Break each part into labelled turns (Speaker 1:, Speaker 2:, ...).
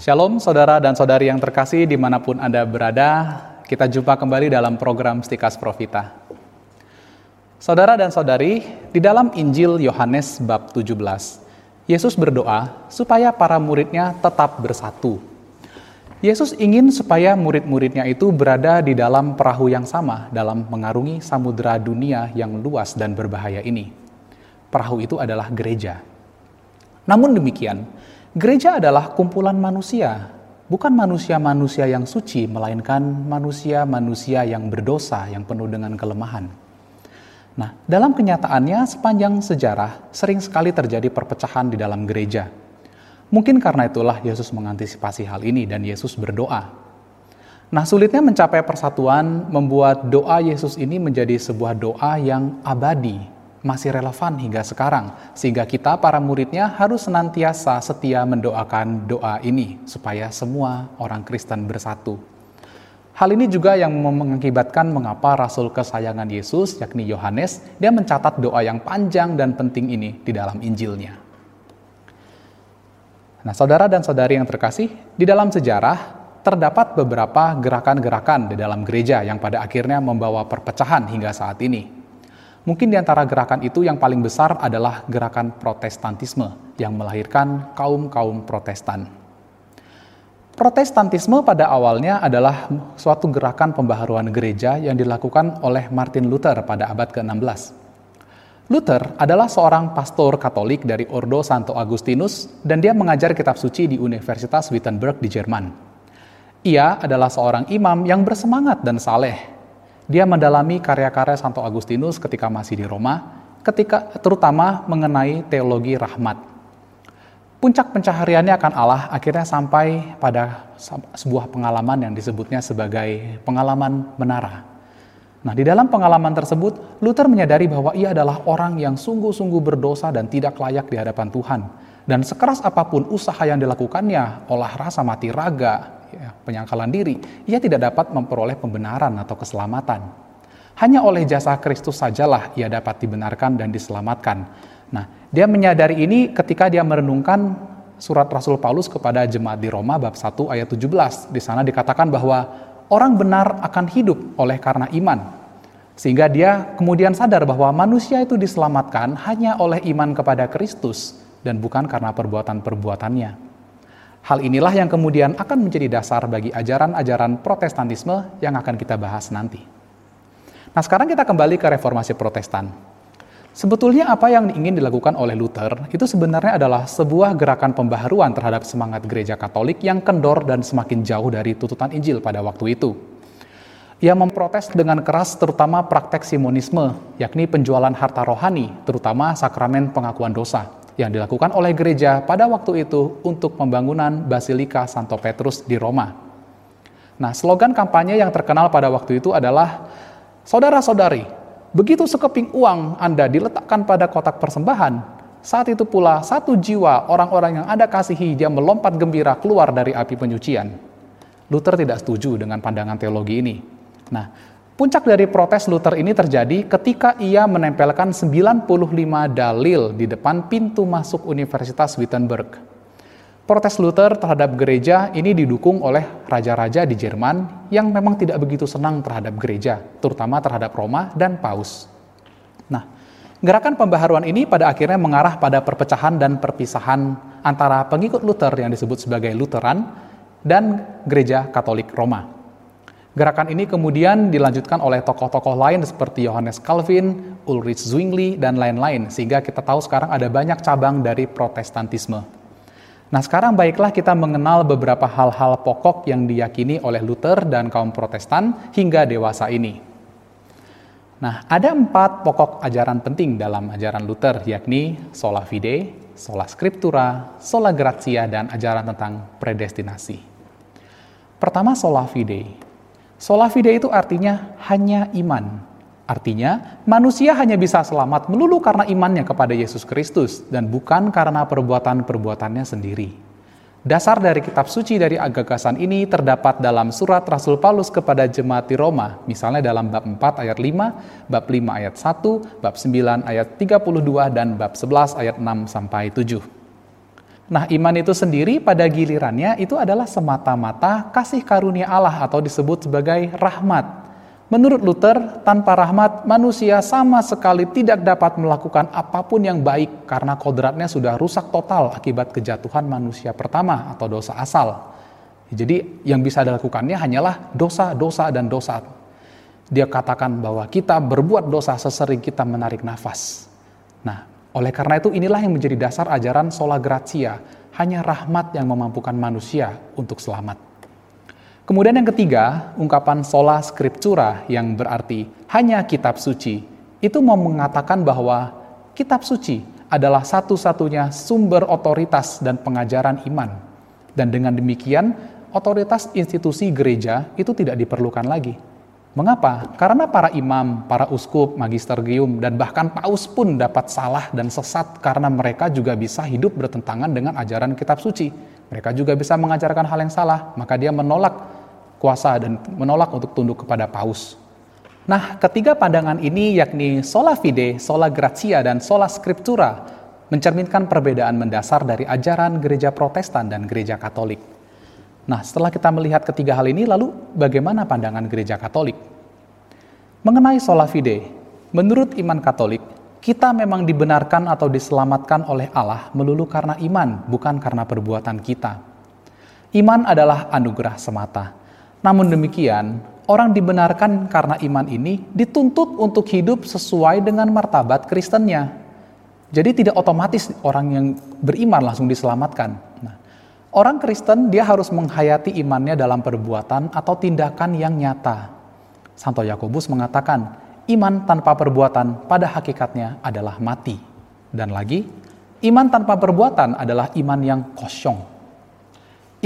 Speaker 1: Shalom saudara dan saudari yang terkasih di mana pun Anda berada, kita jumpa kembali dalam program Stikas Profita. Saudara dan saudari, di dalam Injil Yohanes bab 17, Yesus berdoa supaya para muridnya tetap bersatu. Yesus ingin supaya murid-muridnya itu berada di dalam perahu yang sama dalam mengarungi samudera dunia yang luas dan berbahaya ini. Perahu itu adalah gereja. Namun demikian, Gereja adalah kumpulan manusia, bukan manusia-manusia yang suci, melainkan manusia-manusia yang berdosa, yang penuh dengan kelemahan. Nah, dalam kenyataannya, sepanjang sejarah sering sekali terjadi perpecahan di dalam gereja. Mungkin karena itulah Yesus mengantisipasi hal ini, dan Yesus berdoa. Nah, sulitnya mencapai persatuan membuat doa Yesus ini menjadi sebuah doa yang abadi, masih relevan hingga sekarang, sehingga kita, para muridnya, harus senantiasa setia mendoakan doa ini supaya semua orang Kristen bersatu. Hal ini juga yang mengakibatkan mengapa Rasul kesayangan Yesus, yakni Yohanes, dia mencatat doa yang panjang dan penting ini di dalam Injilnya. Nah, saudara dan saudari yang terkasih, di dalam sejarah terdapat beberapa gerakan-gerakan di dalam gereja yang pada akhirnya membawa perpecahan hingga saat ini. Mungkin di antara gerakan itu yang paling besar adalah gerakan protestantisme yang melahirkan kaum-kaum protestan. Protestantisme pada awalnya adalah suatu gerakan pembaharuan gereja yang dilakukan oleh Martin Luther pada abad ke-16. Luther adalah seorang pastor Katolik dari Ordo Santo Agustinus dan dia mengajar kitab suci di Universitas Wittenberg di Jerman. Ia adalah seorang imam yang bersemangat dan saleh dia mendalami karya-karya Santo Agustinus ketika masih di Roma, ketika terutama mengenai teologi rahmat. Puncak pencahariannya akan Allah akhirnya sampai pada sebuah pengalaman yang disebutnya sebagai pengalaman menara. Nah, di dalam pengalaman tersebut, Luther menyadari bahwa ia adalah orang yang sungguh-sungguh berdosa dan tidak layak di hadapan Tuhan. Dan sekeras apa pun usaha yang dilakukannya, olah rasa mati raga, penyangkalan diri, ia tidak dapat memperoleh pembenaran atau keselamatan. Hanya oleh jasa Kristus sajalah ia dapat dibenarkan dan diselamatkan. Nah, dia menyadari ini ketika dia merenungkan surat Rasul Paulus kepada jemaat di Roma bab 1 ayat 17. Di sana dikatakan bahwa orang benar akan hidup oleh karena iman. Sehingga dia kemudian sadar bahwa manusia itu diselamatkan hanya oleh iman kepada Kristus dan bukan karena perbuatan-perbuatannya. Hal inilah yang kemudian akan menjadi dasar bagi ajaran-ajaran protestantisme yang akan kita bahas nanti. Nah sekarang kita kembali ke reformasi protestan. Sebetulnya apa yang ingin dilakukan oleh Luther itu sebenarnya adalah sebuah gerakan pembaharuan terhadap semangat gereja katolik yang kendor dan semakin jauh dari tuntutan Injil pada waktu itu. Ia memprotes dengan keras terutama praktek simonisme, yakni penjualan harta rohani, terutama sakramen pengakuan dosa yang dilakukan oleh gereja pada waktu itu untuk pembangunan Basilika Santo Petrus di Roma. Nah, slogan kampanye yang terkenal pada waktu itu adalah Saudara-saudari, begitu sekeping uang Anda diletakkan pada kotak persembahan, saat itu pula satu jiwa orang-orang yang Anda kasihi dia melompat gembira keluar dari api penyucian. Luther tidak setuju dengan pandangan teologi ini. Nah, Puncak dari protes Luther ini terjadi ketika ia menempelkan 95 dalil di depan pintu masuk Universitas Wittenberg. Protes Luther terhadap gereja ini didukung oleh raja-raja di Jerman yang memang tidak begitu senang terhadap gereja, terutama terhadap Roma dan Paus. Nah, gerakan pembaharuan ini pada akhirnya mengarah pada perpecahan dan perpisahan antara pengikut Luther yang disebut sebagai Lutheran dan gereja Katolik Roma. Gerakan ini kemudian dilanjutkan oleh tokoh-tokoh lain seperti Johannes Calvin, Ulrich Zwingli, dan lain-lain, sehingga kita tahu sekarang ada banyak cabang dari Protestantisme. Nah sekarang baiklah kita mengenal beberapa hal-hal pokok yang diyakini oleh Luther dan kaum protestan hingga dewasa ini. Nah ada empat pokok ajaran penting dalam ajaran Luther yakni sola fide, sola scriptura, sola gratia, dan ajaran tentang predestinasi. Pertama sola fide, Sola fide itu artinya hanya iman. Artinya, manusia hanya bisa selamat melulu karena imannya kepada Yesus Kristus dan bukan karena perbuatan-perbuatannya sendiri. Dasar dari kitab suci dari gagasan ini terdapat dalam surat Rasul Paulus kepada jemaat di Roma, misalnya dalam bab 4 ayat 5, bab 5 ayat 1, bab 9 ayat 32, dan bab 11 ayat 6 sampai 7. Nah, iman itu sendiri pada gilirannya itu adalah semata-mata kasih karunia Allah atau disebut sebagai rahmat. Menurut Luther, tanpa rahmat manusia sama sekali tidak dapat melakukan apa pun yang baik karena kodratnya sudah rusak total akibat kejatuhan manusia pertama atau dosa asal. Jadi yang bisa dilakukannya hanyalah dosa, dosa, dan dosa. Dia katakan bahwa kita berbuat dosa sesering kita menarik nafas. Nah, oleh karena itu inilah yang menjadi dasar ajaran sola gratia, hanya rahmat yang memampukan manusia untuk selamat. Kemudian yang ketiga, ungkapan sola scriptura yang berarti hanya kitab suci. Itu mau mengatakan bahwa kitab suci adalah satu-satunya sumber otoritas dan pengajaran iman. Dan dengan demikian, otoritas institusi gereja itu tidak diperlukan lagi Mengapa? Karena para imam, para uskup, magisterium, dan bahkan paus pun dapat salah dan sesat karena mereka juga bisa hidup bertentangan dengan ajaran kitab suci. Mereka juga bisa mengajarkan hal yang salah, maka dia menolak kuasa dan menolak untuk tunduk kepada paus. Nah, ketiga pandangan ini yakni sola fide, sola gratia, dan sola scriptura mencerminkan perbedaan mendasar dari ajaran gereja protestan dan gereja katolik. Nah, setelah kita melihat ketiga hal ini, lalu bagaimana pandangan gereja Katolik? Mengenai sola fide, menurut iman Katolik, kita memang dibenarkan atau diselamatkan oleh Allah melulu karena iman, bukan karena perbuatan kita. Iman adalah anugerah semata. Namun demikian, orang dibenarkan karena iman ini dituntut untuk hidup sesuai dengan martabat Kristennya. Jadi tidak otomatis orang yang beriman langsung diselamatkan. Orang Kristen dia harus menghayati imannya dalam perbuatan atau tindakan yang nyata. Santo Yakobus mengatakan, iman tanpa perbuatan pada hakikatnya adalah mati. Dan lagi, iman tanpa perbuatan adalah iman yang kosong.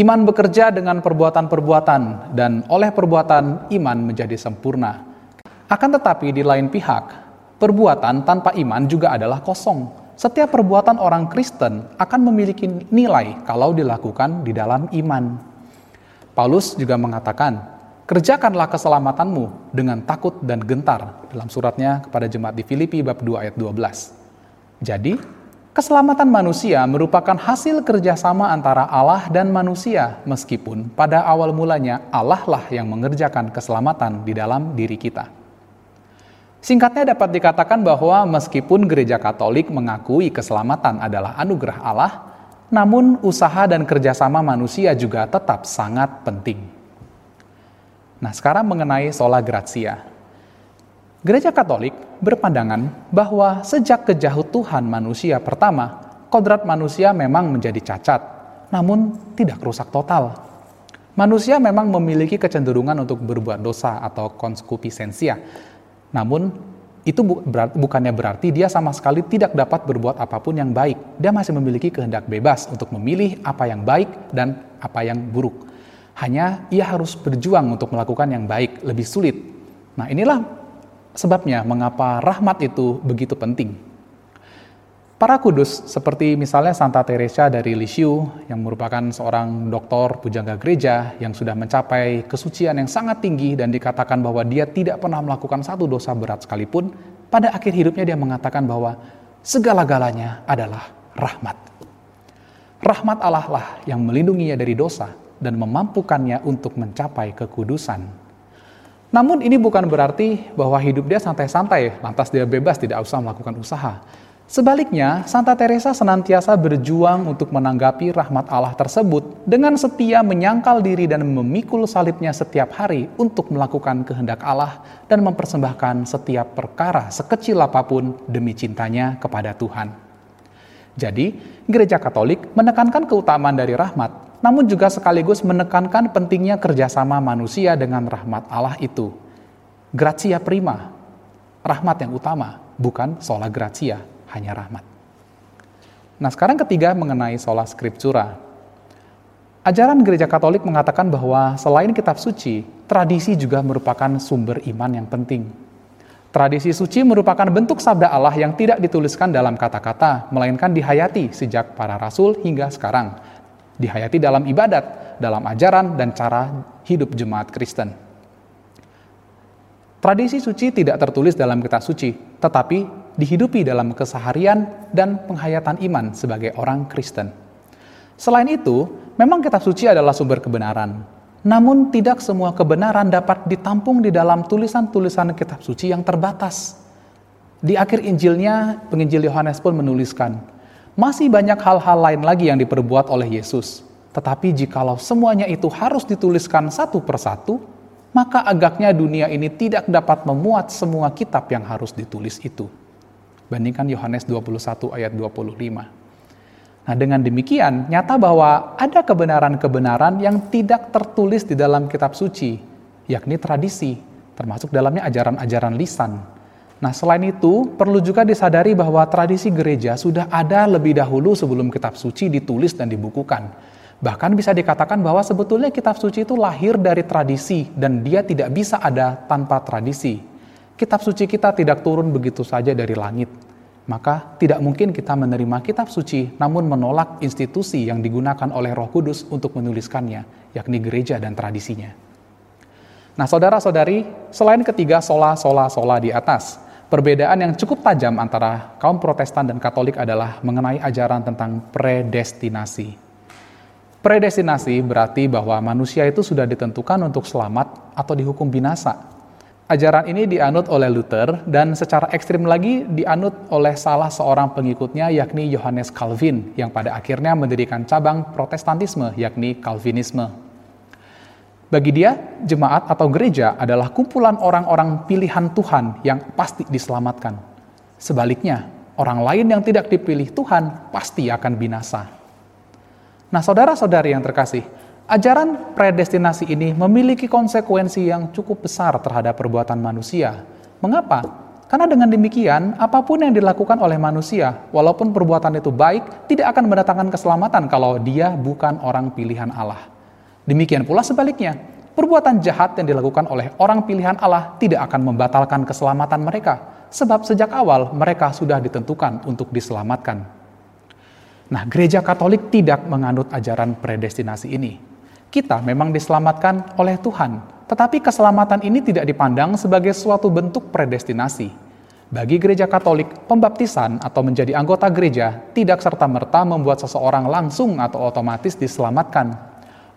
Speaker 1: Iman bekerja dengan perbuatan-perbuatan dan oleh perbuatan iman menjadi sempurna. Akan tetapi di lain pihak, perbuatan tanpa iman juga adalah kosong setiap perbuatan orang Kristen akan memiliki nilai kalau dilakukan di dalam iman. Paulus juga mengatakan, kerjakanlah keselamatanmu dengan takut dan gentar dalam suratnya kepada jemaat di Filipi bab 2 ayat 12. Jadi, keselamatan manusia merupakan hasil kerjasama antara Allah dan manusia, meskipun pada awal mulanya Allah lah yang mengerjakan keselamatan di dalam diri kita. Singkatnya dapat dikatakan bahwa meskipun gereja Katolik mengakui keselamatan adalah anugerah Allah, namun usaha dan kerjasama manusia juga tetap sangat penting. Nah sekarang mengenai sola gratia. Gereja Katolik berpandangan bahwa sejak kejatuhan manusia pertama, kodrat manusia memang menjadi cacat, namun tidak rusak total. Manusia memang memiliki kecenderungan untuk berbuat dosa atau konkupiscensia, namun itu bukannya berarti dia sama sekali tidak dapat berbuat apa pun yang baik. Dia masih memiliki kehendak bebas untuk memilih apa yang baik dan apa yang buruk. Hanya ia harus berjuang untuk melakukan yang baik, lebih sulit. Nah, inilah sebabnya mengapa rahmat itu begitu penting. Para kudus seperti misalnya Santa Teresa dari Lisieux yang merupakan seorang doktor pujangga gereja yang sudah mencapai kesucian yang sangat tinggi dan dikatakan bahwa dia tidak pernah melakukan satu dosa berat sekalipun, pada akhir hidupnya dia mengatakan bahwa segala-galanya adalah rahmat. Rahmat Allah lah yang melindunginya dari dosa dan memampukannya untuk mencapai kekudusan. Namun ini bukan berarti bahwa hidup dia santai-santai, lantas dia bebas tidak usah melakukan usaha. Sebaliknya, Santa Teresa senantiasa berjuang untuk menanggapi rahmat Allah tersebut dengan setia menyangkal diri dan memikul salibnya setiap hari untuk melakukan kehendak Allah dan mempersembahkan setiap perkara sekecil apa pun demi cintanya kepada Tuhan. Jadi, gereja Katolik menekankan keutamaan dari rahmat, namun juga sekaligus menekankan pentingnya kerjasama manusia dengan rahmat Allah itu. Gratia prima, rahmat yang utama, bukan sola gratia hanya rahmat. Nah sekarang ketiga mengenai sola scriptura. Ajaran gereja katolik mengatakan bahwa selain kitab suci, tradisi juga merupakan sumber iman yang penting. Tradisi suci merupakan bentuk sabda Allah yang tidak dituliskan dalam kata-kata, melainkan dihayati sejak para rasul hingga sekarang. Dihayati dalam ibadat, dalam ajaran, dan cara hidup jemaat Kristen. Tradisi suci tidak tertulis dalam kitab suci, tetapi dihidupi dalam keseharian dan penghayatan iman sebagai orang Kristen. Selain itu, memang kitab suci adalah sumber kebenaran. Namun tidak semua kebenaran dapat ditampung di dalam tulisan-tulisan kitab suci yang terbatas. Di akhir Injilnya, penginjil Yohanes pun menuliskan, masih banyak hal-hal lain lagi yang diperbuat oleh Yesus. Tetapi jikalau semuanya itu harus dituliskan satu persatu, maka agaknya dunia ini tidak dapat memuat semua kitab yang harus ditulis itu. Bandingkan Yohanes 21 ayat 25. Nah, dengan demikian, nyata bahwa ada kebenaran-kebenaran yang tidak tertulis di dalam kitab suci, yakni tradisi, termasuk dalamnya ajaran-ajaran lisan. Nah, selain itu, perlu juga disadari bahwa tradisi gereja sudah ada lebih dahulu sebelum kitab suci ditulis dan dibukukan. Bahkan bisa dikatakan bahwa sebetulnya kitab suci itu lahir dari tradisi dan dia tidak bisa ada tanpa tradisi. Kitab suci kita tidak turun begitu saja dari langit maka tidak mungkin kita menerima kitab suci namun menolak institusi yang digunakan oleh Roh Kudus untuk menuliskannya, yakni gereja dan tradisinya. Nah, saudara-saudari, selain ketiga sola-sola-sola di atas, perbedaan yang cukup tajam antara kaum Protestan dan Katolik adalah mengenai ajaran tentang predestinasi. Predestinasi berarti bahwa manusia itu sudah ditentukan untuk selamat atau dihukum binasa Ajaran ini dianut oleh Luther dan secara ekstrim lagi dianut oleh salah seorang pengikutnya yakni Johannes Calvin yang pada akhirnya mendirikan cabang Protestantisme yakni Calvinisme. Bagi dia, jemaat atau gereja adalah kumpulan orang-orang pilihan Tuhan yang pasti diselamatkan. Sebaliknya, orang lain yang tidak dipilih Tuhan pasti akan binasa. Nah, saudara-saudari yang terkasih, Ajaran predestinasi ini memiliki konsekuensi yang cukup besar terhadap perbuatan manusia. Mengapa? Karena dengan demikian, apa pun yang dilakukan oleh manusia, walaupun perbuatan itu baik, tidak akan mendatangkan keselamatan kalau dia bukan orang pilihan Allah. Demikian pula sebaliknya, perbuatan jahat yang dilakukan oleh orang pilihan Allah tidak akan membatalkan keselamatan mereka, sebab sejak awal mereka sudah ditentukan untuk diselamatkan. Nah, gereja Katolik tidak menganut ajaran predestinasi ini. Kita memang diselamatkan oleh Tuhan, tetapi keselamatan ini tidak dipandang sebagai suatu bentuk predestinasi. Bagi gereja Katolik, pembaptisan atau menjadi anggota gereja tidak serta-merta membuat seseorang langsung atau otomatis diselamatkan.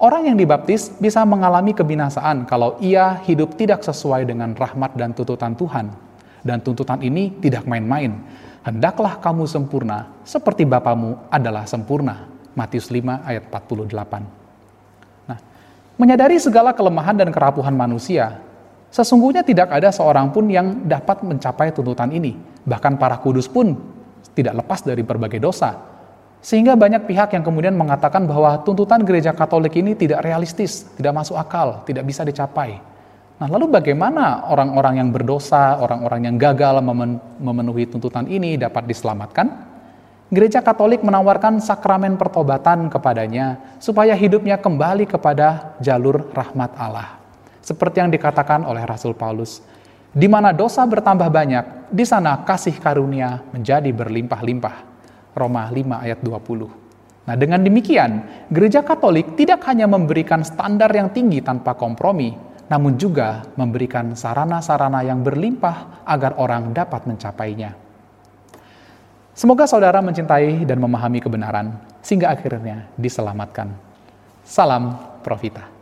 Speaker 1: Orang yang dibaptis bisa mengalami kebinasaan kalau ia hidup tidak sesuai dengan rahmat dan tuntutan Tuhan. Dan tuntutan ini tidak main-main. Hendaklah kamu sempurna seperti Bapamu adalah sempurna. Matius 5 ayat 48. Menyadari segala kelemahan dan kerapuhan manusia, sesungguhnya tidak ada seorang pun yang dapat mencapai tuntutan ini. Bahkan para kudus pun tidak lepas dari berbagai dosa. Sehingga banyak pihak yang kemudian mengatakan bahwa tuntutan gereja Katolik ini tidak realistis, tidak masuk akal, tidak bisa dicapai. Nah, lalu bagaimana orang-orang yang berdosa, orang-orang yang gagal memenuhi tuntutan ini dapat diselamatkan? Gereja Katolik menawarkan sakramen pertobatan kepadanya supaya hidupnya kembali kepada jalur rahmat Allah. Seperti yang dikatakan oleh Rasul Paulus, di mana dosa bertambah banyak, di sana kasih karunia menjadi berlimpah-limpah. Roma 5 ayat 20. Nah, dengan demikian, gereja Katolik tidak hanya memberikan standar yang tinggi tanpa kompromi, namun juga memberikan sarana-sarana yang berlimpah agar orang dapat mencapainya. Semoga saudara mencintai dan memahami kebenaran, sehingga akhirnya diselamatkan. Salam Profita.